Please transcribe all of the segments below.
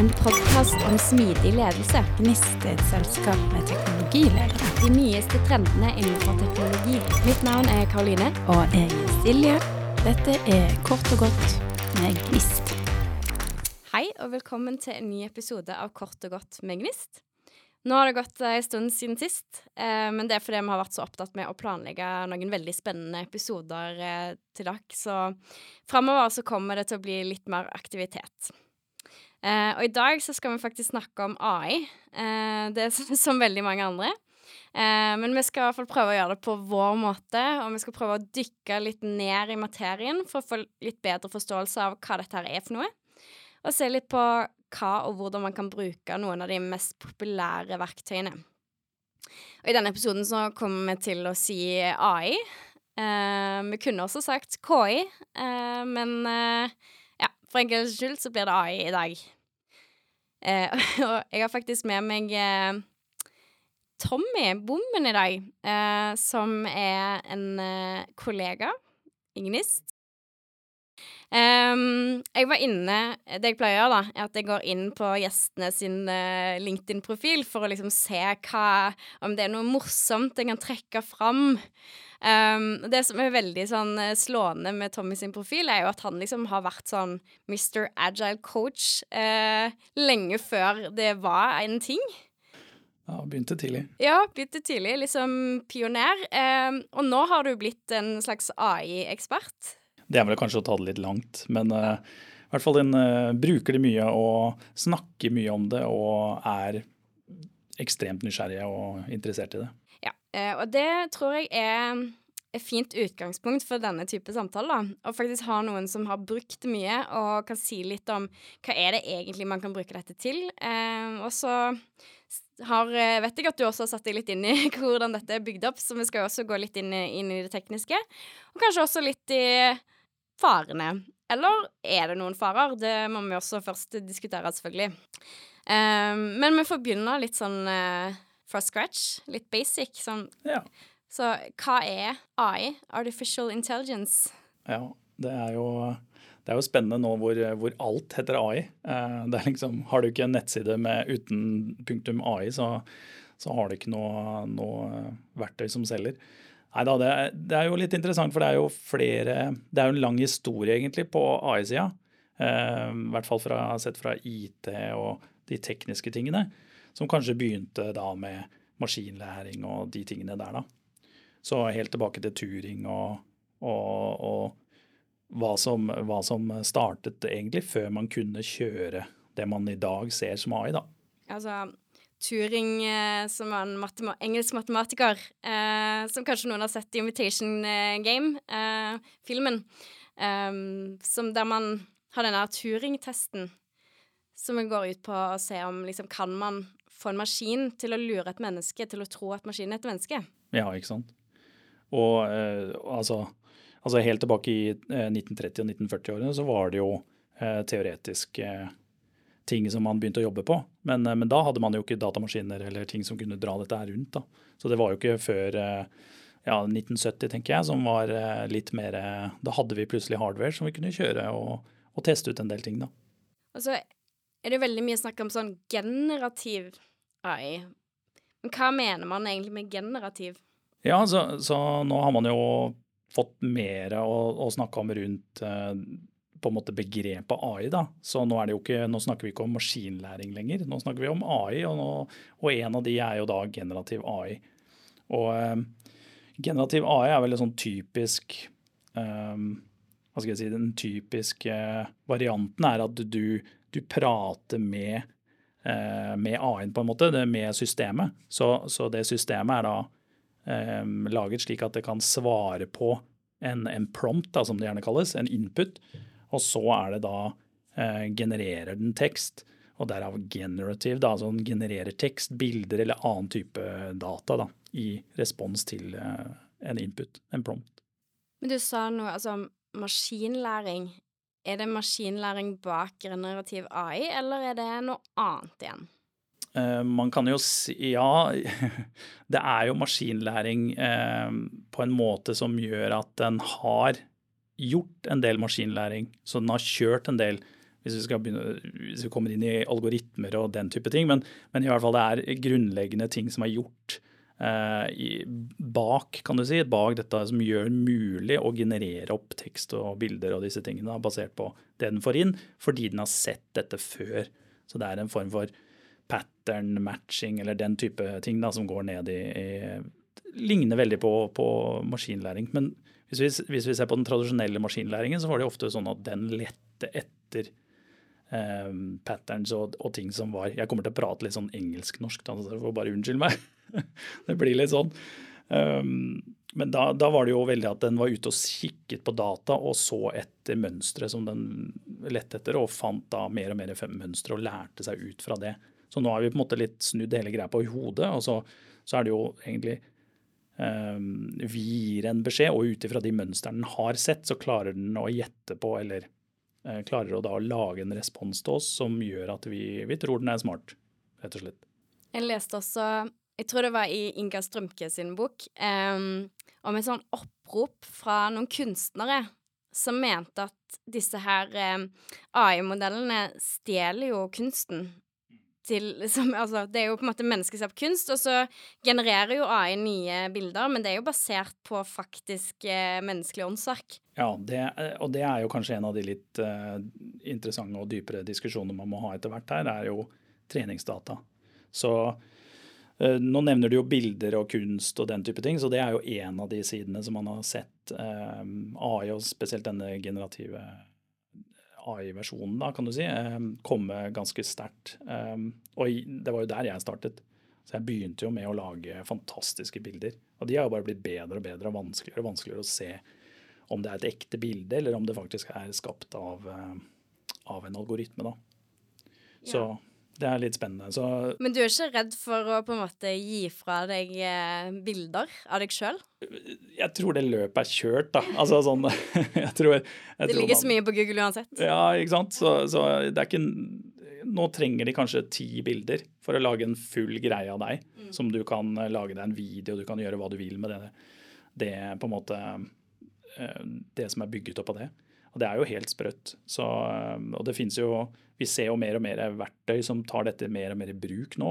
En podkast om smidig ledelse. Gnist er et selskap med teknologiledere. De nyeste trendene innenfor teknologi. Mitt navn er Karoline. Og jeg er Silje. Dette er Kort og godt med Gnist. Hei, og velkommen til en ny episode av Kort og godt med Gnist. Nå har det gått en stund siden sist, eh, men det er fordi vi har vært så opptatt med å planlegge noen veldig spennende episoder eh, til dere, så framover så kommer det til å bli litt mer aktivitet. Eh, og i dag så skal vi faktisk snakke om AI. Eh, det er som, som veldig mange andre. Eh, men vi skal i hvert fall prøve å gjøre det på vår måte, og vi skal prøve å dykke litt ned i materien for å få litt bedre forståelse av hva dette her er for noe. Og se litt på hva og hvordan man kan bruke noen av de mest populære verktøyene. Og I denne episoden så kommer vi til å si AI. Eh, vi kunne også sagt KI, eh, men eh, for enkelhets skyld så blir det AI i dag. Eh, og jeg har faktisk med meg eh, Tommy Bommen i dag, eh, som er en kollega i Gnist. Um, jeg var inne Det jeg pleier å gjøre, da, er at jeg går inn på gjestene sin uh, LinkedIn-profil for å liksom se hva Om det er noe morsomt jeg kan trekke fram. Um, det som er veldig sånn slående med Tommy sin profil, er jo at han liksom har vært sånn Mr. Agile Coach uh, lenge før det var en ting. Ja, begynte tidlig. Ja, begynte tidlig. Liksom pioner. Um, og nå har du blitt en slags AI-ekspert. Det er vel kanskje å ta det litt langt, men uh, i hvert fall den uh, bruker det mye og snakker mye om det og er ekstremt nysgjerrig og interessert i det. Uh, og det tror jeg er et fint utgangspunkt for denne type samtaler. Å faktisk ha noen som har brukt mye, og kan si litt om hva er det egentlig man kan bruke dette til. og så har, vet jeg at du også har satt deg litt inn i hvordan dette er bygd opp, så vi skal også gå litt inn, inn i det tekniske. Og kanskje også litt i farene. Eller er det noen farer? Det må vi også først diskutere, selvfølgelig. Eh, men vi får begynne litt sånn uh, fra scratch. Litt basic. Sånn. Ja. Så hva er AI? Artificial Intelligence? Ja, det er jo, det er jo spennende nå hvor, hvor alt heter AI. Uh, det er liksom, har du ikke en nettside med uten punktum AI, så, så har du ikke noe, noe verktøy som selger. Nei da, det, det, er jo litt interessant, for det er jo flere Det er jo en lang historie, egentlig, på AI-sida. Eh, I hvert fall fra, sett fra IT og de tekniske tingene. Som kanskje begynte da med maskinlæring og de tingene der, da. Så helt tilbake til Turing og, og, og hva, som, hva som startet egentlig før man kunne kjøre det man i dag ser som AI, da. Altså, Turing, eh, som var en matema engelsk matematiker, eh, som kanskje noen har sett i Invitation eh, Game-filmen, eh, eh, der man har denne Turing-testen, som går ut på å se om liksom, kan man få en maskin til å lure et menneske til å tro at maskinen er et menneske. Ja, ikke sant. Og eh, altså, altså, helt tilbake i 1930- og 1940-årene så var det jo teoretisk ting som man begynte å jobbe på. Men, eh, men, da hadde man jo ikke datamaskiner eller ting som kunne dra dette her rundt. da. Så det var jo ikke før eh, ja, 1970, tenker jeg, som var eh, litt mer Da hadde vi plutselig hardware som vi kunne kjøre og, og teste ut en del ting, da. Og så er det veldig mye snakk om sånn generativ AI. Men hva mener man egentlig med generativ? Ja, så, så nå har man jo fått mer å, å snakke om rundt på en måte begrepet AI. da. Så nå, ikke, nå, snakker vi ikke om maskinlæring lenger, nå snakker vi om AI. Og, nå, og en av de er jo da generativ AI. Og eh, generativ AI er vel en sånn typisk eh, Hva skal jeg si Den typiske varianten er at du, du prater med, eh, med AI-en, på en måte, med systemet. Så, så det systemet er da eh, laget slik at det kan svare på en, en prompt, da, som det gjerne kalles, en input. Og så er det da eh, genererer den tekst, og derav generative, da, altså den genererer tekst, bilder eller annen type data da, i respons til eh, en input, en prompt. Men du sa noe, altså maskinlæring. Er det maskinlæring bak generativ AI, eller er det noe annet igjen? Uh, man kan jo si Ja, det er jo maskinlæring uh, på en måte som gjør at den har gjort en del maskinlæring, så den har kjørt en del hvis vi, begynne, hvis vi kommer inn i algoritmer og den type ting. Men, men i hvert fall det er grunnleggende ting som er gjort i, bak kan du si, bak dette som gjør mulig å generere opp tekst og bilder og disse tingene basert på det den får inn, fordi den har sett dette før. Så det er en form for pattern matching eller den type ting da, som går ned i, i Ligner veldig på, på maskinlæring. Men hvis vi, hvis vi, ser på den tradisjonelle maskinlæringen, så var det ofte sånn at den lette etter eh, patterns og, og, ting som var Jeg kommer til å prate litt sånn engelsk-norsk, så dere får bare unnskylde meg. det blir litt sånn. Um, men da, da, var det jo veldig at den var ute og kikket på data og så etter mønstre som den lette etter, og fant da mer og mer mønstre og lærte seg ut fra det. Så nå har vi på en måte litt snudd hele greia på hodet, og så, så er det jo egentlig um, Vi gir en beskjed, og ut ifra de mønstrene den har sett, så klarer den å gjette på, eller uh, klarer å da lage en respons til oss som gjør at vi, vi tror den er smart, rett og slett. Jeg leste også jeg tror det var i Inga Strømke sin bok, um, om et sånn opprop fra noen kunstnere som mente at disse her um, AI-modellene stjeler jo kunsten. Til, som, altså, det er jo på en måte menneskeskapt kunst, og så genererer jo AI nye bilder, men det er jo basert på faktisk eh, menneskelig åndsverk. Ja, det, og det er jo kanskje en av de litt uh, interessante og dypere diskusjonene man må ha etter hvert her, det er jo treningsdata. Så Eh, nå nevner du jo bilder og kunst og den type ting, så det er jo en av de sidene som man har sett eh, AI, og spesielt denne generative AI-versjonen, da, kan du si, eh, komme ganske sterkt. og det var jo der jeg startet. Så jeg begynte jo med å lage fantastiske bilder. Og de har jo bare blitt bedre og bedre og vanskeligere og vanskeligere å se om det er et ekte bilde, eller om det faktisk er skapt av, av en algoritme, da. Så ja det er litt spennende. Så Men du er ikke redd for å på en måte gi fra deg eh, bilder av deg sjøl? Jeg tror det løpet er kjørt, da. Altså sånn jeg tror, jeg Det ligger man, så mye på Google uansett. Ja, ikke sant. Så, så, det er ikke Nå trenger de kanskje ti bilder for å lage en full greie av deg. Mm. Som du kan eh, lage deg en video, du kan gjøre hva du vil med det. Det på en måte eh, Det som er bygget opp av det. Og det er jo helt sprøtt. Så, og det finnes jo vi ser jo mer og mer verktøy som tar dette mer og mer i bruk nå.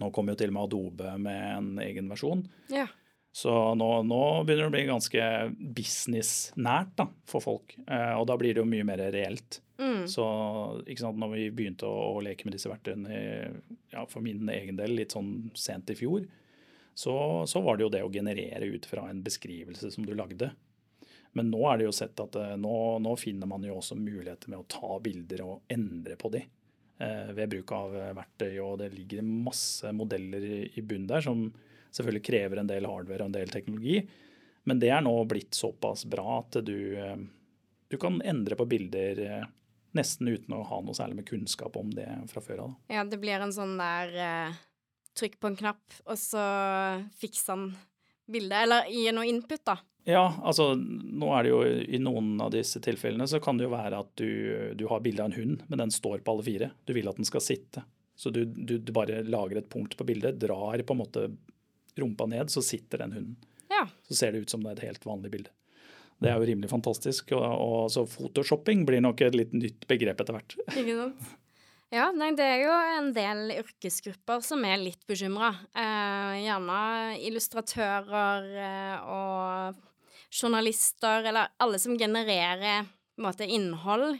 Nå kommer jo til og med Adobe med en egen versjon. Ja. Så nå, nå, begynner det å bli ganske businessnært da, for folk. Eh, og da blir det jo mye mer reelt. Mm. Så ikke sant, når vi begynte å, å leke med disse verktøyene, ja, for min egen del litt sånn sent i fjor, så, så var det jo det å generere ut fra en beskrivelse som du lagde. Men nå er det jo sett at eh, nå, nå, finner man jo også muligheter med å ta bilder og endre på de eh, ved bruk av eh, verktøy. Og det ligger masse modeller i, bunnen der som selvfølgelig krever en del hardware og en del teknologi. Men det er nå blitt såpass bra at du, du kan endre på bilder nesten uten å ha noe særlig med kunnskap om det fra før av. Ja, det blir en sånn der trykk på en knapp, og så fikser han bildet. Eller gir noe input, da. Ja, altså nå er det jo i noen av disse tilfellene så kan det jo være at du, du har bilde av en hund, men den står på alle fire. Du vil at den skal sitte. Så du, du, du, bare lager et punkt på bildet, drar på en måte rumpa ned, så sitter den hunden. Ja. Så ser det ut som det er et helt vanlig bilde. Det er jo rimelig fantastisk. Og, og så photoshopping blir nok et litt nytt begrep etter hvert. Ikke sant? Ja, nei, det er jo en del yrkesgrupper som er litt bekymra. Eh, gjerne illustratører eh, og journalister, eller alle som genererer måte, innhold.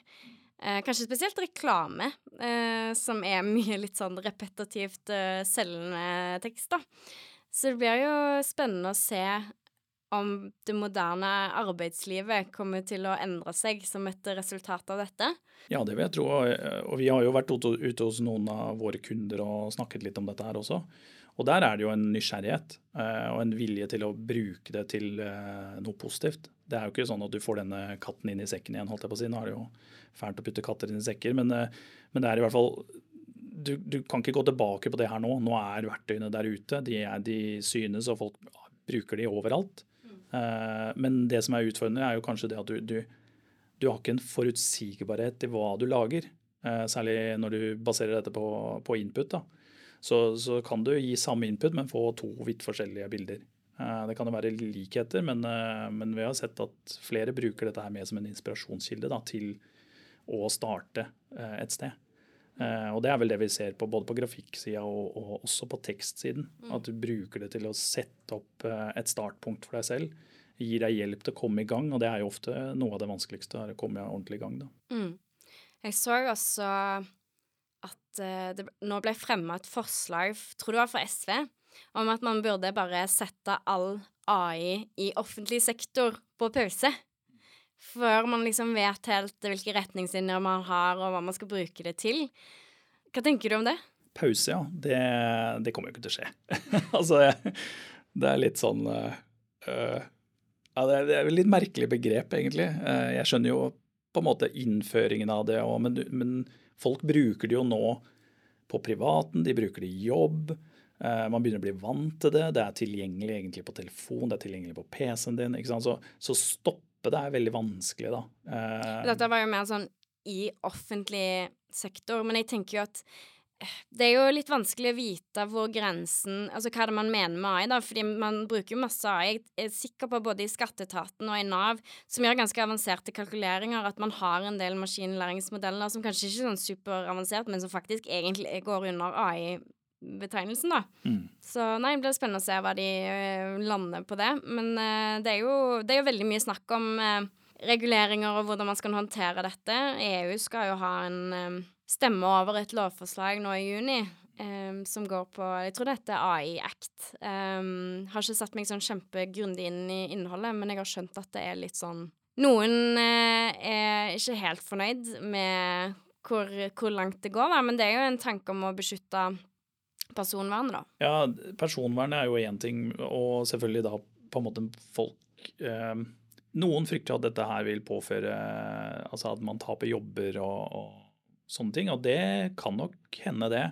Eh, kanskje spesielt reklame, eh, som er mye litt sånn repetitivt eh, selgende tekst, da. Så det blir jo spennende å se om det moderne arbeidslivet kommer til å endre seg som et resultat av dette? Ja, det vil jeg tro. Og vi har jo vært ute hos noen av våre kunder og snakket litt om dette her også. Og der er det jo en nysgjerrighet eh, og en vilje til å bruke det til eh, noe positivt. Det er jo ikke sånn at du får denne katten inn i sekken igjen, holdt jeg på å si. Nå er det jo fælt å putte katter inn i sekker, men, eh, men det er i hvert fall du, du, kan ikke gå tilbake på det her nå. Nå er verktøyene der ute. De, er, de synes, og folk bruker de overalt. Eh, men det som er utfordrende, er jo kanskje det at du, du, du har ikke en forutsigbarhet i hva du lager. Eh, særlig når du baserer dette på, på input. da. Så, så, kan du gi samme input, men få to vidt forskjellige bilder. Eh, det kan jo være likheter, men, men, vi har sett at flere bruker dette her med som en inspirasjonskilde da, til å starte et sted. Eh, og det er vel det vi ser på både på grafikksida og, og, også på tekstsiden. Mm. At du bruker det til å sette opp eh, et startpunkt for deg selv. Gir deg hjelp til å komme i gang, og det er jo ofte noe av det vanskeligste. å komme ordentlig i gang. Da. Mm. Jeg så også at uh, det nå ble fremma et forslag, tror det var fra SV, om at man burde bare sette all AI i offentlig sektor på pause. Før man liksom vet helt hvilke retningslinjer man har, og hva man skal bruke det til. Hva tenker du om det? Pause, ja. Det, det kommer jo ikke til å skje. altså, det er litt sånn uh, Ja, det er, et litt merkelig begrep, egentlig. Uh, jeg skjønner jo på en måte innføringen av det, og, men, men, folk bruker det jo nå på privaten, de bruker det i jobb. Man begynner å bli vant til det. Det er tilgjengelig egentlig på telefon, det er tilgjengelig på PC-en din. ikke? Så, så stopp stoppe det er veldig vanskelig, da. Uh, Dette var jo mer sånn i offentlig sektor, men jeg tenker jo at eh, det er jo litt vanskelig å vite hvor grensen Altså hva det man mener med AI, da, fordi man bruker jo masse AI. Jeg er sikker på både i skatteetaten og i Nav, som gjør ganske avanserte kalkuleringer, at man har en del maskinlæringsmodeller som kanskje ikke er sånn superavansert, men som faktisk egentlig går under AI betegnelsen, da. Mm. Så nei, det blir spennende å se hva de uh, lander på det. Men uh, det, er jo, det, er jo, veldig mye snakk om uh, reguleringer og hvordan man skal håndtere dette. EU skal jo ha en stemme over et lovforslag nå i juni. Um, som går på Jeg tror det heter AI Act. Um, har ikke satt meg sånn kjempegrundig inn i innholdet, men jeg har skjønt at det er litt sånn Noen er ikke helt fornøyd med hvor, hvor langt det går, da, men det er jo en tanke om å beskytte personvernet, da? Ja, personvernet er jo én ting, og selvfølgelig da på en måte folk eh, Noen frykter at dette her vil påføre Altså at man taper jobber og, og sånne ting, og det kan nok hende, det.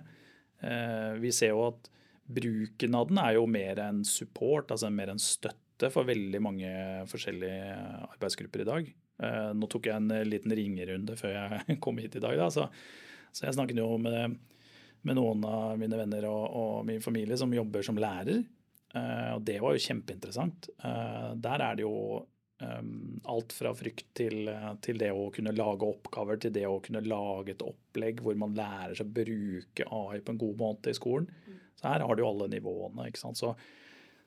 Eh, vi ser jo at bruken av den er jo mer enn support, altså mer enn støtte for veldig mange forskjellige arbeidsgrupper i dag. Eh, nå tok jeg en liten ringerunde før jeg kom hit i dag, da, så, så jeg snakket jo med med noen av mine venner og, og min familie som jobber som lærer. Uh, og det var jo kjempeinteressant. Uh, der er det jo um, alt fra frykt til, til, det å kunne lage oppgaver, til det å kunne lage et opplegg hvor man lærer seg å bruke AI på en god måte i skolen. Mm. Så her har du jo alle nivåene. ikke sant? Så,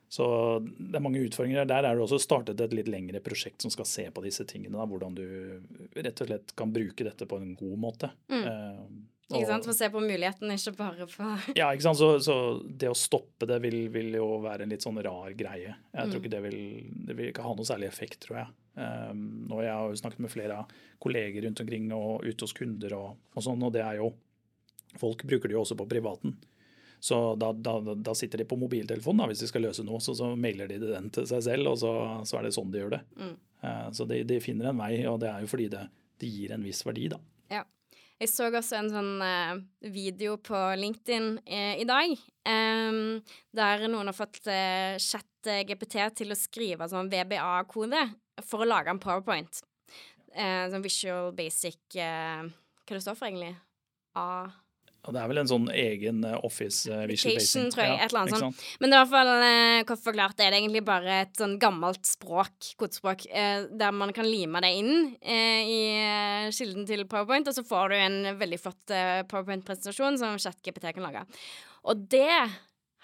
så det er mange utfordringer. Der er det også startet et litt lengre prosjekt som skal se på disse tingene. Da, hvordan du rett og slett kan bruke dette på en god måte. Mm. Uh, ikke sant? For å se på muligheten, ikke bare på Ja, ikke sant. Så, så, det å stoppe det vil, vil, jo være en litt sånn rar greie. Jeg tror mm. ikke det vil, det vil ikke ha noe særlig effekt, tror jeg. Um, og jeg har jo snakket med flere kolleger rundt omkring og ute hos kunder og, og sånn, og det er jo Folk bruker det jo også på privaten. Så da, da, da sitter de på mobiltelefonen da, hvis de skal løse noe, så, så mailer de den til seg selv, og så, så er det sånn de gjør det. Mm. Uh, så de, de, finner en vei, og det er jo fordi det, det gir en viss verdi, da. Ja. Jeg så også en sånn uh, video på LinkedIn uh, i dag, um, der noen har fått uh, chat-GPT til å skrive sånn VBA-kode for å lage en powerpoint. sånn visual basic Hva det står for, egentlig? A... Og det er vel en sånn egen uh, office uh, visual basic. tror jeg. Ja, et eller annet sånt. Men det er i hvert fall uh, kort forklart er det egentlig bare et sånn gammelt språk, kodespråk, uh, der man kan lime det inn i kilden til Powerpoint, og så får du en veldig flott Powerpoint-presentasjon som ChatGPT kan lage. Og det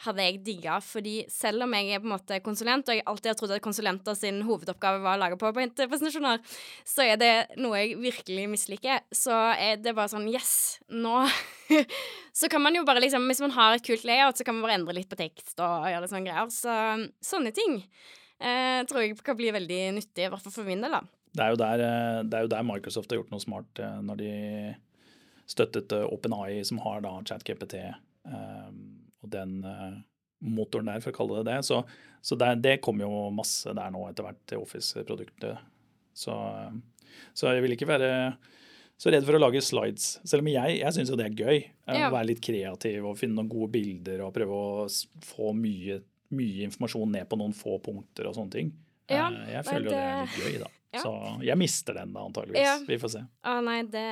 hadde jeg digga, fordi selv om jeg er på en måte konsulent, og jeg alltid har trodd at konsulenter sin hovedoppgave var å lage powerpoint-presentasjoner, så er det noe jeg virkelig misliker. Så er det bare sånn Yes, nå Så kan man jo bare liksom Hvis man har et kult layout, så kan man bare endre litt på tekst og gjøre litt sånne greier. Så sånne ting eh, tror jeg kan bli veldig nyttig, i hvert fall for min del, da. Det er, der, eh, det er jo der Microsoft har gjort noe smart eh, når de støttet eh, OpenAI, som har da ChatGPT. Um, og den uh, motoren der, for å kalle det det. Så, så det, det kommer jo masse der nå etter hvert til Office-produktet. Så, uh, så, jeg vil ikke være så redd for å lage slides. Selv om jeg, jeg syns jo det er gøy. Ja. Å Være litt kreativ og finne noen gode bilder og prøve å få mye, mye informasjon ned på noen få punkter og sånne ting. Ja, jeg føler jo det... det er litt gøy, da. Ja. Så jeg mister den da, antageligvis. Vi får se. Å nei, det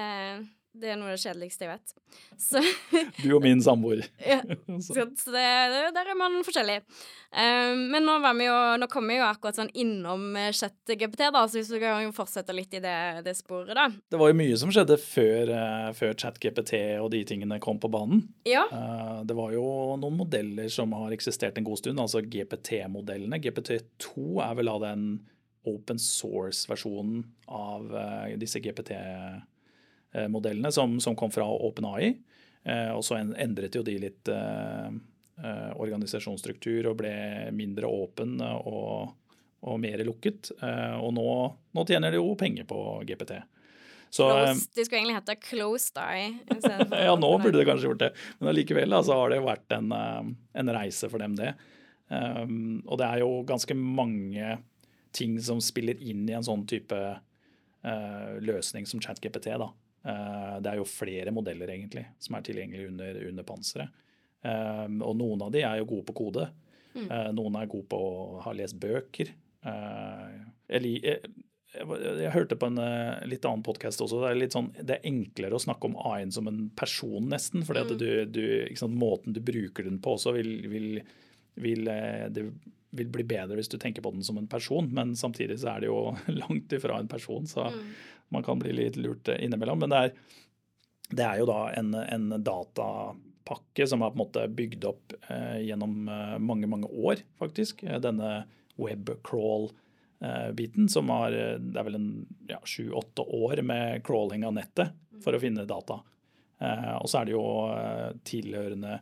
Det er noe av det kjedeligste jeg vet. Så, Du og min samboer. ja, Så- det, der er man forskjellig. Um, men nå, var vi jo, nå kom vi jo akkurat sånn innom chat-GPT, da, så hvis vi kan jo fortsette litt i det, det sporet, da. Det var jo mye som skjedde før, eh, før ChatGPT og de tingene kom på banen. Ja. Uh, Det var jo noen modeller som har eksistert en god stund, altså GPT-modellene. GPT2 er vel av den open source-versjonen av uh, disse GPT-modellene som, som kom fra OpenAI. Eh, Og så endret jo de litt eh, eh, organisasjonsstruktur og ble mindre åpen og, og mer lukket. Eh, Og nå, nå tjener de jo penger på GPT. Så, eh, Closed, de skulle egentlig hete Closed Eye. ja, nå burde det kanskje gjort det. Men allikevel altså, har det vært en, eh, en reise for dem, det. Og det er jo ganske mange ting som spiller inn i en sånn type eh, løsning som ChatGPT. da. Eh, det er jo flere modeller egentlig som er tilgjengelige under, under panseret. Um, og noen av de er jo gode på kode. Mm. noen er gode på å ha lest bøker. Eh, jeg, jeg, jeg, hørte på en eh, litt annen podkast også. Det er, litt sånn, det er enklere å snakke om AI-en som en person, nesten. fordi at du, du, sant, måten du bruker den på også vil, vil, vil eh, det vil bli bedre hvis du tenker på den som en person, men samtidig så er det jo langt ifra en person, så man kan bli litt lurt eh, innimellom. Men det er, det er jo da en, en datapakke som er på en måte bygd opp eh, gjennom eh, mange, mange år, faktisk. Eh, Denne webcrawl-biten som har Det er vel en ja, sju-åtte år med crawling av nettet for å finne data. Eh, og så er det jo tilhørende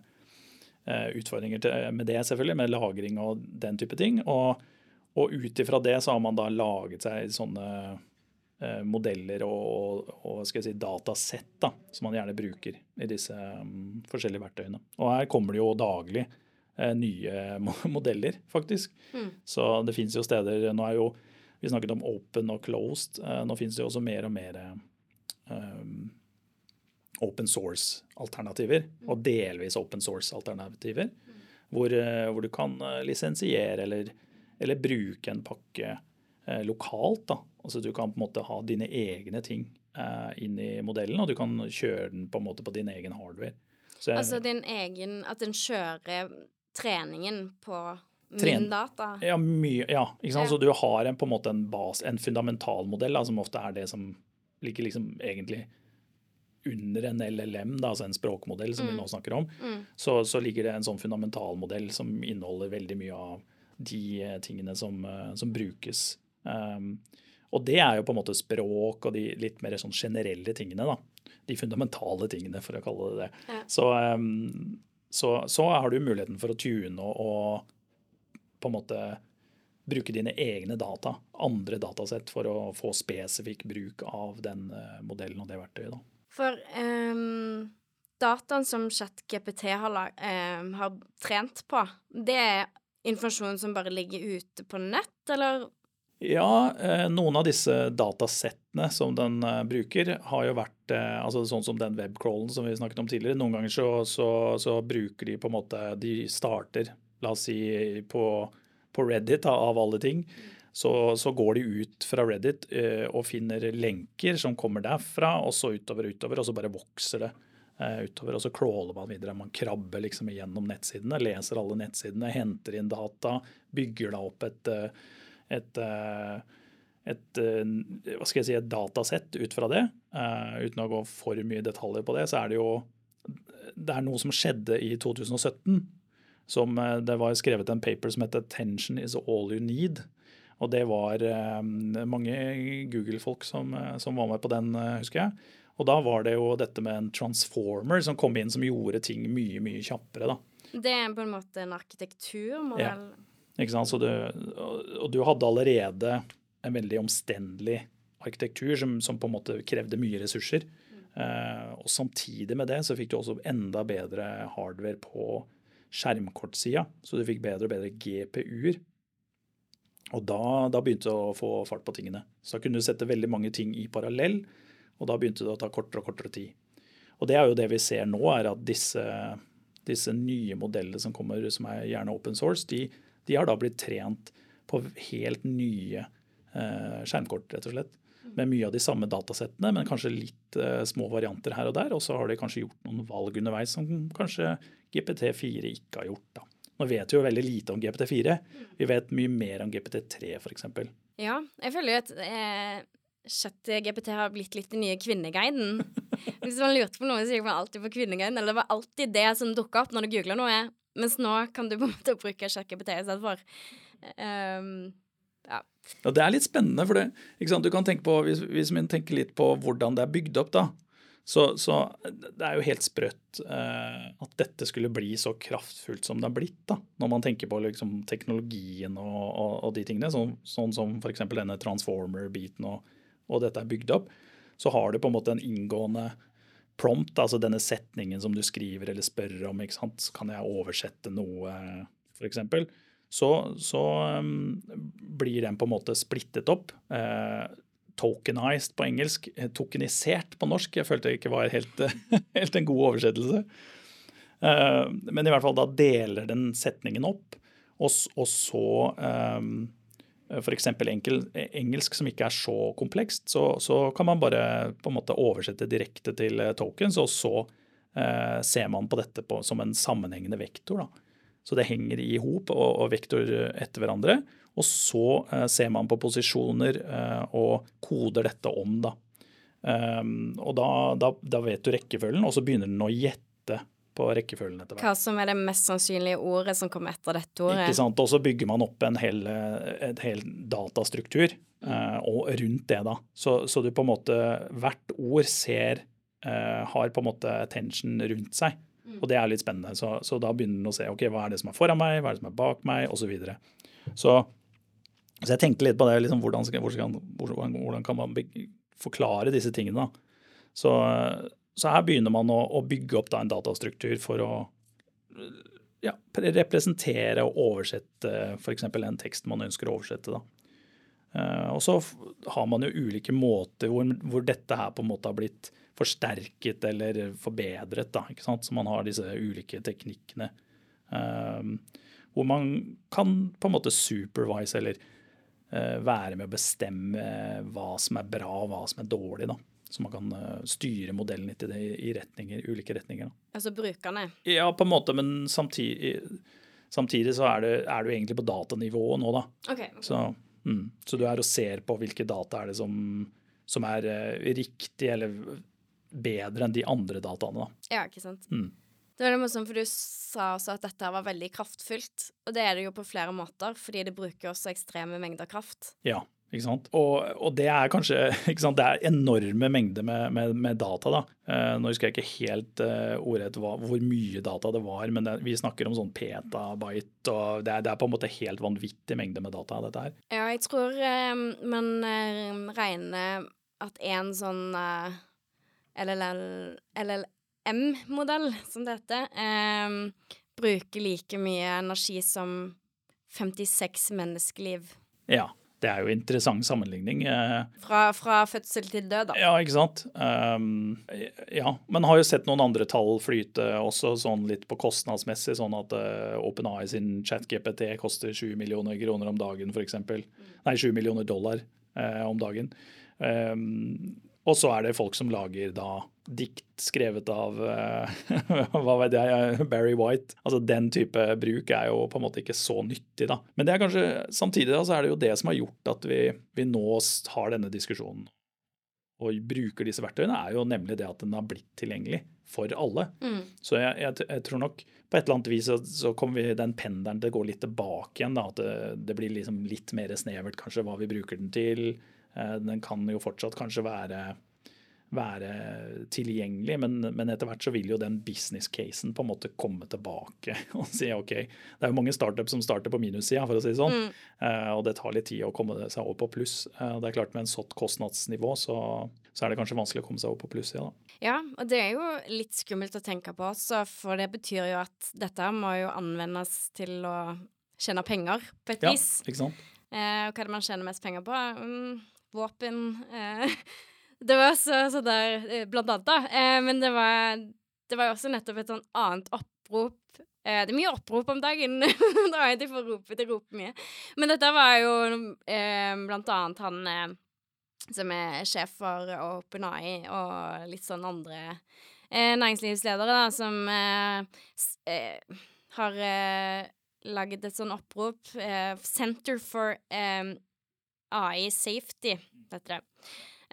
utfordringer med det, selvfølgelig, med lagring og den type ting. Og, og ut ifra det så har man da laget seg sånne modeller og, og skal jeg si, datasett da, som man gjerne bruker i disse um, forskjellige verktøyene. Og her kommer det jo daglig eh, nye modeller, faktisk. Så det fins jo steder Nå er jo Vi snakket om open og closed. Eh, nå fins det jo også mer og mer eh, open source-alternativer, og delvis open source-alternativer, hvor, eh, hvor du kan eh, lisensiere eller, eller bruke en pakke eh, lokalt. Da. Altså Du kan på en måte ha dine egne ting eh, inn i modellen, og du kan kjøre den på en måte på din egen hardware. Så jeg, Altså din egen At den kjører treningen på Tren- min data. Ja, mye, ja ikke sant? Ja. så du har en, på en måte en bas, en fundamentalmodell, da, som ofte er det som ligger liksom egentlig under en LLM, da, altså en språkmodell som vi nå snakker om, så, så ligger det en sånn fundamentalmodell som inneholder veldig mye av de eh, tingene som, eh, som brukes. Um, og det er jo på en måte språk og de litt mer sånn generelle tingene, da. De fundamentale tingene, for å kalle det det. Ja. Så, um, så, så har du muligheten for å tune og, og på en måte bruke dine egne data, andre datasett, for å få spesifikk bruk av den eh, modellen og det verktøyet. da. For um, dataen som ChatGPT har, lag- ehm, har trent på, det er informasjon som bare ligger ute på nett, eller? Ja, eh, noen av disse datasettene som den eh, bruker, har jo vært eh, altså sånn som den webcrawlen som vi snakket om tidligere. Noen ganger så, så, så bruker de på en måte De starter, la oss si, på, på Reddit av alle ting. Så, så går de ut fra Reddit eh, og finner lenker som kommer derfra, og så utover og utover, og så bare vokser det eh, utover. Og så crawler man videre. Man krabber liksom igjennom nettsidene, leser alle nettsidene, henter inn data, bygger da opp et eh, et, eh, et, eh, hva skal jeg si, et datasett ut fra det. Eh, uten å gå for mye detaljer på det, så er det jo Det er noe som skjedde i 2017. Som, det var skrevet en paper som heter 'Attention is all you need'. Og det var mange Google-folk som, som var med på den, husker jeg. Og da var det jo dette med en transformer som kom inn som gjorde ting mye, mye kjappere. da. Det er på en måte en arkitekturmodell. Så du, og du hadde allerede en veldig omstendelig arkitektur som, som på en måte krevde mye ressurser. Uh, og samtidig med det så fikk du også enda bedre hardware på skjermkortsida. Så du fikk bedre og bedre GPU-er. Og da, da begynte du å få fart på tingene. Så da kunne du sette veldig mange ting i parallell, og da begynte det å ta kortere og kortere tid. Og det er jo det vi ser nå, er at disse, disse nye modellene som kommer, som er gjerne open source, de, de har da blitt trent på helt nye eh, skjermkort, rett og slett. med mye av de samme datasettene, men kanskje litt eh, små varianter her og der. Og så har de kanskje gjort noen valg underveis som kanskje GPT4 ikke har gjort. da. Nå vet vi jo veldig lite om GPT4. Vi vet mye mer om GPT3 f.eks. Ja, jeg føler jo at eh, ChatGPT har blitt litt den nye kvinneguiden. Hvis man lurte på noe, så gikk man alltid på kvinneguiden. Eller det var alltid det som dukka opp når du googla noe. Mens nå kan du på en måte bruke ChatGPT istedenfor. for. Um, ja. ja. Det er litt spennende, for det, du kan tenke på, hvis, hvis man tenker litt på hvordan det er bygd opp, da. Så, så, det er jo helt sprøtt eh, at dette skulle bli så kraftfullt som det har blitt. da, Når man tenker på liksom, teknologien og, og, og, de tingene, sånn, sånn som f.eks. denne transformer-biten og, og, dette er bygd opp, så har du på en måte en inngående prompt, altså denne setningen som du skriver eller spør om. ikke sant, Kan jeg oversette noe, f.eks. Så, så um, blir den på en måte splittet opp. Uh, tokenized på engelsk, eh, tokenisert på norsk. Jeg følte det ikke var helt, helt en god oversettelse. Uh, men i hvert fall da deler den setningen opp, og, og så um, f.eks. engelsk som ikke er så komplekst, så, så, kan man bare på en måte oversette direkte til tokens, og så eh, ser man på dette på, som en sammenhengende vektor. Da. Så det henger i hop og, og, vektor etter hverandre. Og så eh, ser man på posisjoner eh, og koder dette om. da. Um, og da, da, da, vet du rekkefølgen, og så begynner den å gjette på rekkefølgen etter hvert. Hva som er det mest sannsynlige ordet som kommer etter dette ordet? Ikke sant, Og så bygger man opp en hel, en hel datastruktur mm. uh, og rundt det. da. Så, så, du på en måte Hvert ord ser uh, har på en måte attention rundt seg. Mm. Og det er litt spennende. Så, så, da begynner den å se ok, hva er det som er foran meg, hva er det som er bak meg, osv. Så, videre. så så jeg tenkte litt på det. Liksom, hvordan, hvordan, hvordan, kan man forklare disse tingene? Da? Så, så, her begynner man å, å bygge opp da, en datastruktur for å ja, representere og oversette f.eks. en tekst man ønsker å oversette. Uh, og så har man jo ulike måter hvor, hvor, dette her på en måte har blitt forsterket eller forbedret. Da, ikke sant? Så man har disse ulike teknikkene. Uh, hvor man kan på en måte supervise eller uh, være med å bestemme hva som er bra og hva som er dårlig. da. Så man kan eh, styre modellen litt i, retninger, ulike retninger. Altså brukerne? Ja, på en måte, men samtidig, samtidig så er du, er du egentlig på datanivået nå, da. Okay, okay. Så, mm, så, du er og ser på hvilke data er det som, som er uh, riktig eller bedre enn de andre dataene. da. Ja, ikke sant. Mm. Det var noe morsomt, for du sa også at dette var veldig kraftfullt. Og det er det jo på flere måter, fordi det bruker også ekstreme mengder kraft. Ja? Og, og, det er kanskje? Det er enorme mengder med, med, med data. da. Eh, nå husker jeg ikke helt eh, ordrett hvor mye data det var, men det, vi snakker om sånn petabyte. og det er, det er, på en måte helt vanvittig mengde med data. dette her. Ja, jeg tror eh, man uh, regner at en sånn LLL, LL, M-modell, som dette eh, bruker like mye energi som 56 menneskeliv. Ja. Det er jo interessant sammenligning. Eh. Fra, fra, fødsel til død, da. Ja, ikke sant. Um, ja, men har jo sett noen andre tall flyte også, sånn litt på kostnadsmessig. Sånn at uh, OpenAI sin ChatGPT koster 7 millioner kroner om dagen, f.eks. Mm. Nei, 7 millioner dollar uh, om dagen. Um, og så er det folk som lager da dikt skrevet av uh, hva vet jeg, Barry White. Altså Den type bruk er jo på en måte ikke så nyttig, da. Men det er kanskje, samtidig da, så er det jo det som har gjort at vi, vi nå har denne diskusjonen og bruker disse verktøyene, er jo nemlig det at den har blitt tilgjengelig for alle. Mm. Så jeg, jeg, jeg, tror nok på et eller annet vis så, så kommer vi den pendelen til å gå litt tilbake igjen. da, At det, det blir liksom litt mer snevert kanskje hva vi bruker den til. Eh, den kan jo fortsatt kanskje være, være tilgjengelig, men, men, etter hvert så vil jo den business-casen på en måte komme tilbake og si OK. Det er jo mange startup som starter på minussida, for å si det sånn. Mm. Uh, og det tar litt tid å komme seg over på pluss. Uh, det er klart Med en sånt kostnadsnivå så, så, er det kanskje vanskelig å komme seg over på plussida. Ja, ja, og det er jo litt skummelt å tenke på også, for det betyr jo at dette må jo anvendes til å tjene penger på et vis. Ja, ikke sant? Og hva er det man tjener mest penger på? Mm våpen eh, Det var så, så der eh, Blant annet, da. Eh, men det var, det var også nettopp et sånn annet opprop. Det er mye opprop om dagen. da er de får rope, de roper mye. Men dette var jo eh, blant annet han eh, som er sjef for OpenAI, og litt sånn andre eh, næringslivsledere, da, som har eh, laget et sånn opprop. Center for AI Safety, heter det.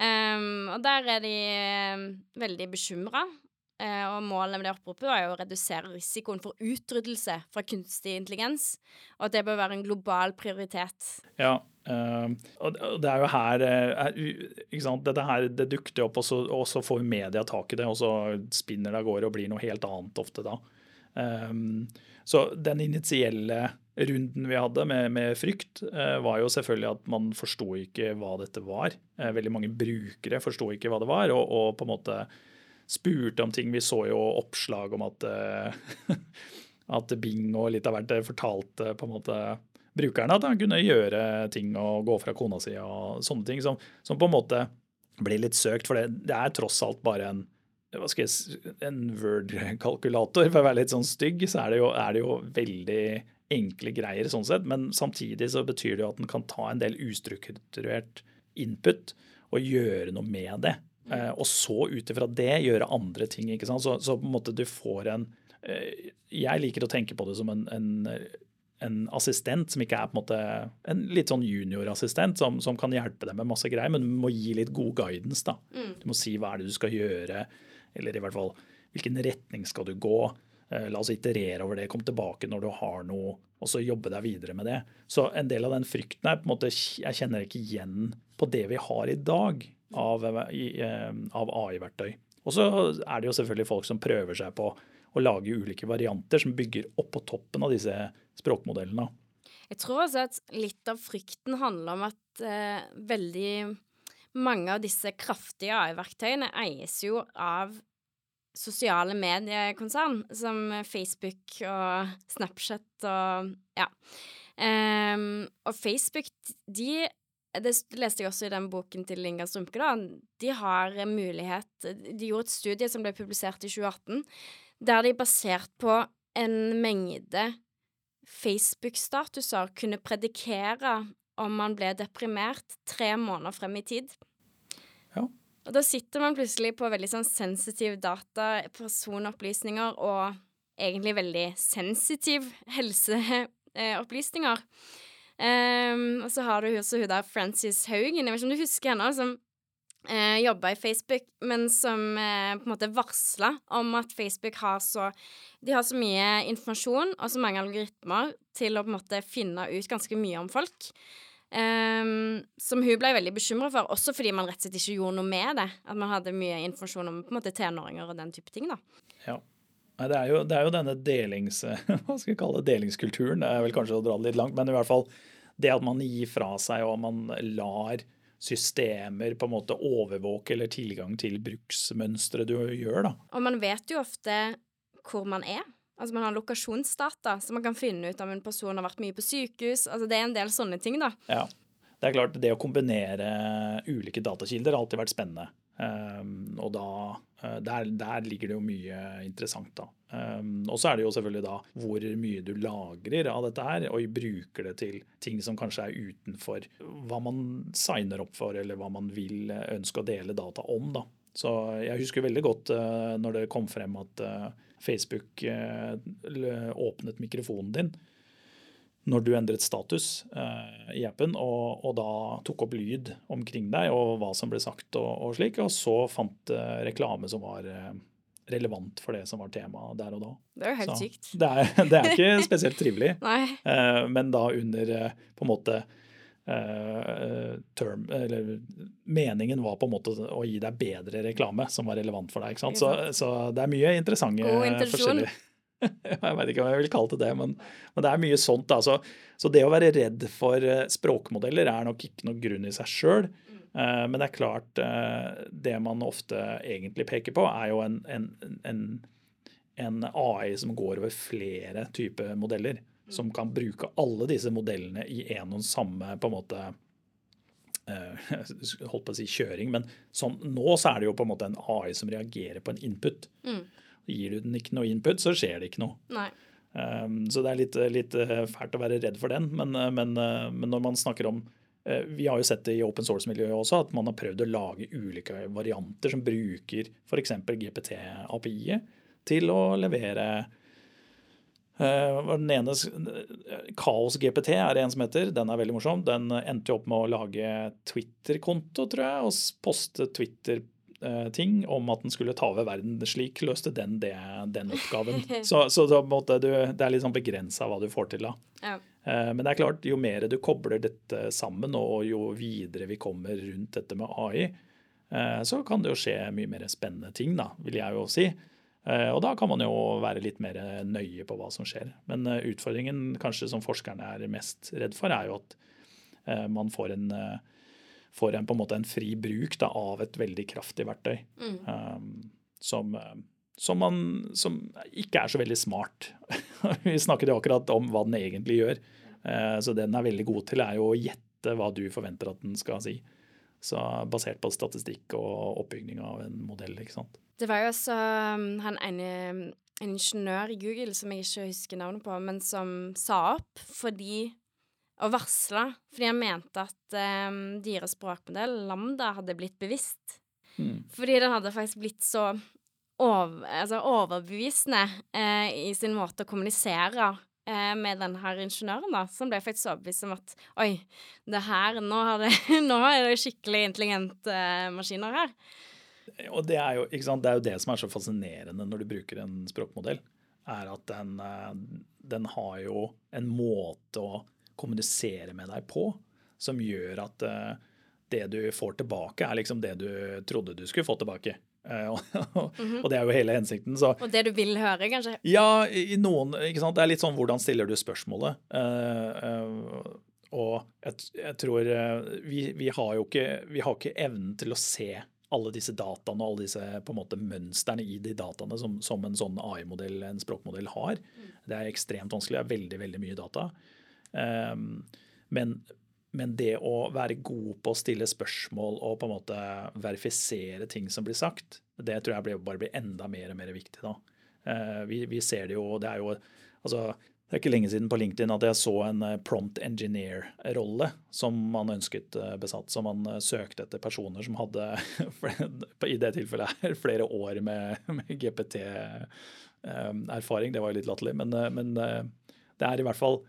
Um, og der er de eh, veldig bekymra. Uh, og målet med det oppropet jo å redusere risikoen for utryddelse fra kunstig intelligens, og at det bør være en global prioritet. Ja, uh, og det er jo her, eh, er, ikke sant? Dette her det dukker opp, og så, og så får media tak i det, og så spinner det av gårde og blir noe helt annet ofte da. Um, så den initielle runden vi hadde med, med frykt, eh, var jo selvfølgelig at man forsto ikke hva dette var. Eh, veldig mange brukere forsto ikke hva det var, og, og på en måte spurte om ting. Vi så jo oppslag om at, eh, at Bing og litt av hvert eh, fortalte på en måte brukerne at han kunne gjøre ting og gå fra kona si og sånne ting, som, som på en måte ble litt søkt. For det, det er tross alt bare en hva skal jeg, en Word-kalkulator. For å være litt sånn stygg, så er det, jo, er det jo veldig enkle greier sånn sett. Men samtidig så betyr det jo at den kan ta en del ustrukturert input og gjøre noe med det. Eh, og så ut ifra det gjøre andre ting. ikke sant? Så, så på en måte du får en eh, Jeg liker å tenke på det som en, en, en assistent som ikke er på en måte en litt sånn juniorassistent som, som kan hjelpe deg med masse greier, men du må gi litt god guidance. da. Du må si hva er det du skal gjøre, eller i hvert fall hvilken retning skal du gå. Eh, La oss iterere over det, komme tilbake når du har noe, og så jobbe deg videre med det. Så en del av den frykten er på en måte Jeg kjenner ikke igjen på det vi har i dag av, eh, av AI-verktøy. Og så er det jo selvfølgelig folk som prøver seg på å lage ulike varianter som bygger opp på toppen av disse språkmodellene. Jeg tror også at litt av frykten handler om at eh, veldig mange av disse kraftige AI-verktøyene eies jo av sosiale mediekonsern, som Facebook og Snapchat og ja. Um, og Facebook, de det leste jeg også i den boken til Inga Strumke, da. De har mulighet De gjorde et studie som ble publisert i 2018, der de basert på en mengde Facebook-statuser kunne predikere om man ble deprimert tre måneder frem i tid. Og da sitter man plutselig på veldig sånn sensitiv data, personopplysninger og egentlig veldig sensitiv helseopplysninger. Um, og så har du også hun der Frances Haugen, jeg vet ikke om du husker henne, som eh, jobba i Facebook, men som eh, på en måte varsla om at Facebook har så De har så mye informasjon og så mange algoritmer til å på en måte finne ut ganske mye om folk. Ehm, som hun ble veldig bekymra for, også fordi man rett og slett ikke gjorde noe med det. At man hadde mye informasjon om på en måte tenåringer og den type ting. da. Ja. Nei, det, er jo, det er jo denne delings, hva skal kalle det, delingskulturen. Det er vel kanskje å dra det litt langt, men i hvert fall det at man gir fra seg og man lar systemer på en måte overvåke eller tilgang til bruksmønstre du gjør. da. Og man vet jo ofte hvor man er. Altså Man har lokasjonsdata, så man kan finne ut om en person har vært mye på sykehus. Altså Det er en del sånne ting, da. Ja. Det er klart, det å kombinere ulike datakilder har alltid vært spennende. Um, og da, uh, der, der ligger det jo mye interessant, da. Um, og så er det jo selvfølgelig da hvor mye du lagrer av dette her, og bruker det til ting som kanskje er utenfor hva man signer opp for, eller hva man vil uh, ønske å dele data om, da. Så jeg husker veldig godt uh, når det kom frem at uh, Facebook uh, åpnet mikrofonen din når du endret status eh, i appen, og, og da tok opp lyd omkring deg og hva som ble sagt og, og slik, og så fant eh, reklame som var eh, relevant for det som var temaet der og da. Det er jo helt sykt. Det er, det er ikke spesielt trivelig, Nei. eh, men da under eh, på en måte eh, term, eller Meningen var på en måte å gi deg bedre reklame som var relevant for deg. ikke sant? Så, så det er mye interessante God forskjellige jeg vet ikke hva jeg vil kalle det det, men, men det er mye sånt. da. Så, så det å være redd for eh, språkmodeller er nok ikke noe grunn i seg sjøl. Men det er klart, uh, det man ofte egentlig peker på, er jo en, en, en, en AI som går over flere typer modeller. Som kan bruke alle disse modellene i en og samme på en måte eh, holdt på å si kjøring, men som, nå så er det jo på en måte en AI som reagerer på en input. Mm. Gir du den ikke noe input, så skjer det ikke noe. Um, så det er litt, litt eh, fælt å være redd for den. Men, eh, men, men når man snakker om uh, vi har jo sett det i open source-miljøet også, at man har prøvd å lage ulike varianter som bruker f.eks. GPT-API-et til å levere den ene, Kaos GPT er det en som heter. Den er veldig morsom. Den endte jo opp med å lage Twitter-konto, tror jeg, og poste Twitter-ting om at den skulle ta over verden. Slik løste den det, den oppgaven. Så, så da, måtte du, det er litt sånn begrensa hva du får til da. Ja. Uh, men det er klart, jo mer du kobler dette sammen, og jo videre vi kommer rundt dette med AI, så kan det jo skje mye mer spennende ting, da, vil jeg jo si. Eh, og da kan man jo være litt mer nøye på hva som skjer. Men eh, utfordringen kanskje som forskerne er mest redd for, er jo at eh, man får en, får en, på en, måte en fri bruk da, av et veldig kraftig verktøy. Mm. Um, som, som, man, som, ikke er så veldig smart. Vi snakket jo akkurat om hva den egentlig gjør. Uh, så det den er veldig god til, er jo å gjette hva du forventer at den skal si. Så Basert på statistikk og oppbygging av en modell. ikke sant? Det var jo også um, han ene en ingeniør i Google som jeg ikke husker navnet på, men som sa opp fordi og varsla fordi han mente at um, deres språkmodell, Lambda, hadde blitt bevisst. Mm. Fordi den hadde faktisk blitt så over, altså overbevisende eh, i sin måte å kommunisere eh, med denne her ingeniøren, da, som ble faktisk overbevist om at oi, det her, nå, det, nå er det skikkelig intelligente eh, maskiner her. Og det er, jo, det er, jo, det som er så fascinerende når du bruker en språkmodell, er at den, eh, den har jo en måte å kommunisere med deg på som gjør at eh, det du får tilbake, er liksom det du trodde du skulle få tilbake. Uh, og, mm -hmm. og det er jo hele hensikten. Så. Og det du vil høre, kanskje? Ja, i noen, ikke sant? det er litt sånn hvordan stiller du spørsmålet. Uh, uh, og jeg, jeg tror vi, vi, har jo ikke, vi har ikke evnen til å se alle disse dataene og alle disse på en måte mønstrene i de dataene som, som en sånn AI-modell, en språkmodell, har. Mm. Det er ekstremt vanskelig. Det er veldig, veldig mye data. Um, men, men, det å være god på å stille spørsmål og på en måte verifisere ting som blir sagt, det tror jeg bare blir enda mer og mer viktig. da. Uh, vi, vi, ser det jo, det er jo altså det er ikke lenge siden på LinkedIn at jeg så en eh, prompt engineer-rolle som man ønsket eh, besatt. Så man eh, søkte etter personer som hadde, i det tilfellet her, flere år med, med GPT-erfaring. Det var jo litt latterlig, men, men, det er i hvert fall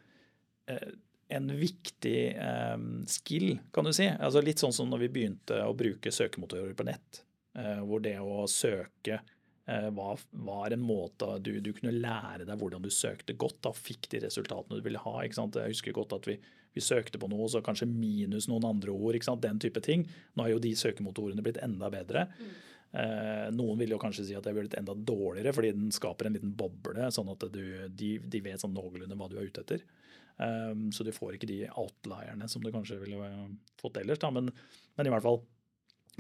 en viktig skill, kan du si. Altså litt sånn som når vi begynte å bruke søkemotorer på nett. Hvor det å søke var, var, en måte du, du, kunne lære deg hvordan du søkte godt. og fikk de resultatene du ville ha. Jeg husker godt at vi, vi søkte på noe, så kanskje minus noen andre ord. Den type ting. Nå har jo de søkemotorene blitt enda bedre. Mm. Eh, noen vil jo kanskje si at det er blitt enda dårligere, fordi den skaper en liten boble, sånn at du, de, de, vet sånn noenlunde hva du er ute etter. Um, så du får ikke de outlierne som du kanskje ville fått ellers. Men, men i hvert fall,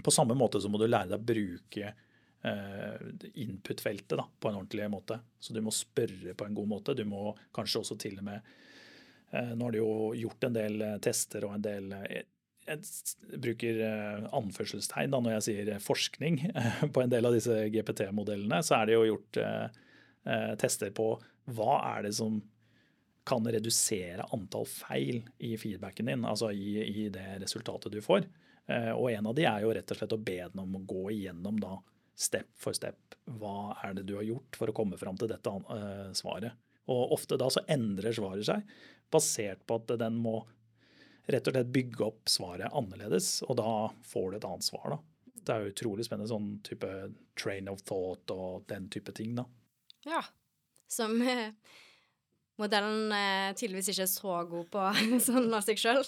på samme måte så må du lære deg å bruke Eh, input-feltet da, på en ordentlig måte. Så du må spørre på en god måte. Du må kanskje også til og med eh, Nå har de jo gjort en del eh, tester og en del jeg bruker anførselstegn da når jeg sier forskning på en del av disse GPT-modellene. Så er det jo gjort tester på hva er det som kan redusere antall feil i feedbacken din, altså i, i det resultatet du får. Og en av de er jo rett og slett å be den om å gå igjennom da step for step. Hva er det du har gjort for å komme fram til dette uh, svaret? Og ofte da så endrer svaret seg, basert på at den må rett og slett bygge opp svaret annerledes, og da får du et annet svar. da. Det er jo utrolig spennende sånn type train of thought og den type ting, da. Ja. Som eh, modellen er tydeligvis ikke så god på sånn av seg sjøl.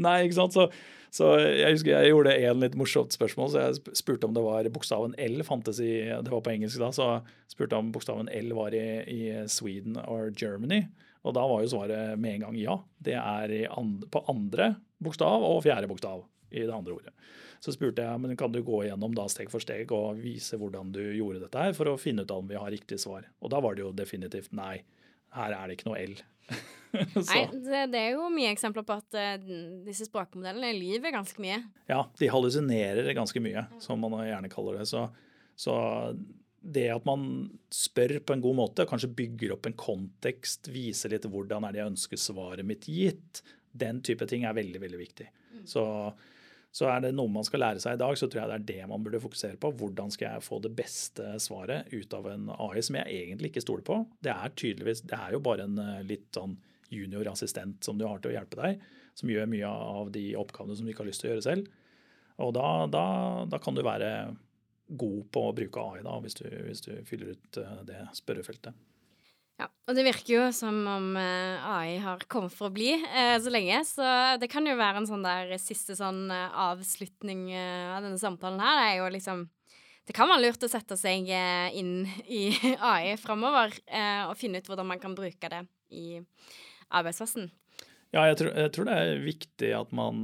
Nei, ikke sant. Så, så, jeg husker jeg gjorde en litt morsomt spørsmål. Så jeg spurte om det var bokstaven L fantes i Det var på engelsk da, så spurte om bokstaven L var i, i Sweden or Germany. Og da var jo svaret med en gang ja. Det er and, på andre bokstav og fjerde bokstav i det andre ordet. Så spurte jeg men kan du gå igjennom da steg for steg og vise hvordan du gjorde dette her, for å finne ut om vi har riktig svar. Og da var det jo definitivt nei her er det ikke noe L. Nei, det, det, er jo mye eksempler på at uh, disse språkmodellene lyver ganske mye. Ja, de hallusinerer ganske mye, som man gjerne kaller det. Så, så, det at man spør på en god måte, kanskje bygger opp en kontekst, viser litt hvordan er det jeg ønsker svaret mitt gitt, den type ting er veldig veldig viktig. Mm. Så, så er det noe man skal lære seg i dag, så tror jeg det er det man burde fokusere på. Hvordan skal jeg få det beste svaret ut av en AI som jeg egentlig ikke stoler på? Det er tydeligvis, det er jo bare en eh, litt sånn juniorassistent som du har til å hjelpe deg, som gjør mye av de oppgavene som du ikke har lyst til å gjøre selv. Og da, da, da kan du være god på å bruke AI da, hvis du, hvis du fyller ut eh, det spørrefeltet. Ja, og det virker jo som om eh, AI har kommet for å bli eh, så lenge, så det kan jo være en sånn der siste sånn eh, avslutning eh, av denne samtalen her. Det er jo liksom Det kan være lurt å sette seg inn i AI framover og finne ut hvordan man kan bruke det i arbeidsplassen. Ja, jeg tror, jeg tror, det er viktig at man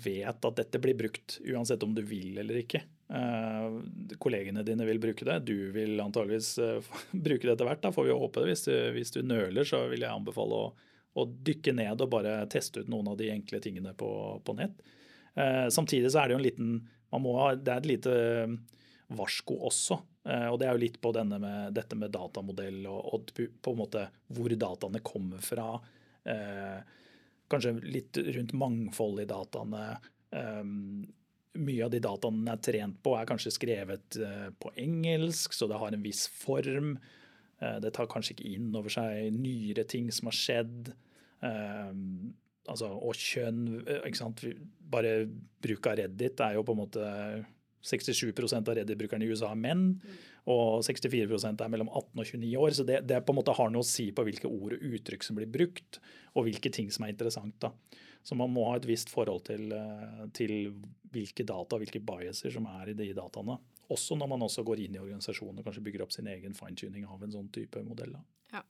vet at dette blir brukt, uansett om du vil eller ikke. Uh, kollegene dine vil bruke det. Du vil antageligvis uh, bruke det etter hvert. Da får vi håpe det. Hvis du, hvis du nøler, så vil jeg anbefale å, å, dykke ned og bare teste ut noen av de enkle tingene på, på nett. Uh, samtidig så er det jo en liten man må ha, Det er et lite varsko også. og det er jo litt på med, dette med datamodell og, og, på en måte hvor dataene kommer fra. kanskje litt rundt mangfold i dataene. Um, mye av de dataene er trent på, er kanskje skrevet eh, på engelsk, så det har en viss form. Eh, det tar kanskje ikke inn over seg nyere ting som har skjedd. Eh, altså, og kjønn ikke sant? Bare bruk av Reddit er jo på en måte 67 av Reddit-brukerne i USA er menn, og 64% er mellom 18 og 29 år. Så det, det, på en måte har noe å si på hvilke ord og uttrykk som blir brukt, og hvilke ting som er interessant. da. Så man må ha et visst forhold til, til hvilke data hvilke biaser som er i de dataene. Også når man også går inn i organisasjonen og kanskje bygger opp sin egen fine-tuning av en sånn type modell. Ja.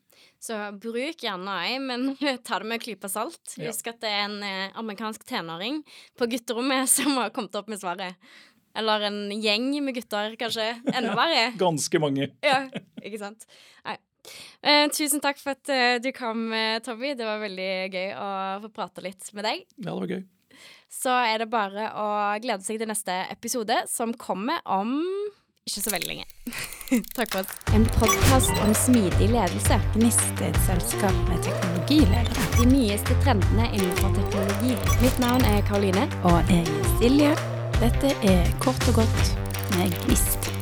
Så bruk gjerne AI, men ta det med en klype salt. Husk ja. at det er en eh, amerikansk tenåring på gutterommet som har kommet opp med svaret. Eller en gjeng med gutter, kanskje. Enda verre. Ganske mange. ja, ikke sant. Nei. Eh, tusen takk for at eh, du kom, uh, Tommy. Det var veldig gøy å få prate litt med deg. Ja, det var gøy så er det bare å glede seg til neste episode, som kommer om ikke så veldig lenge. Takk for oss. En podkast om smidig ledelse. Gnist er et selskap med teknologiledere. De nyeste trendene innenfor teknologi. Mitt navn er Karoline. Og jeg er Silje. Dette er Kort og godt med Gnist.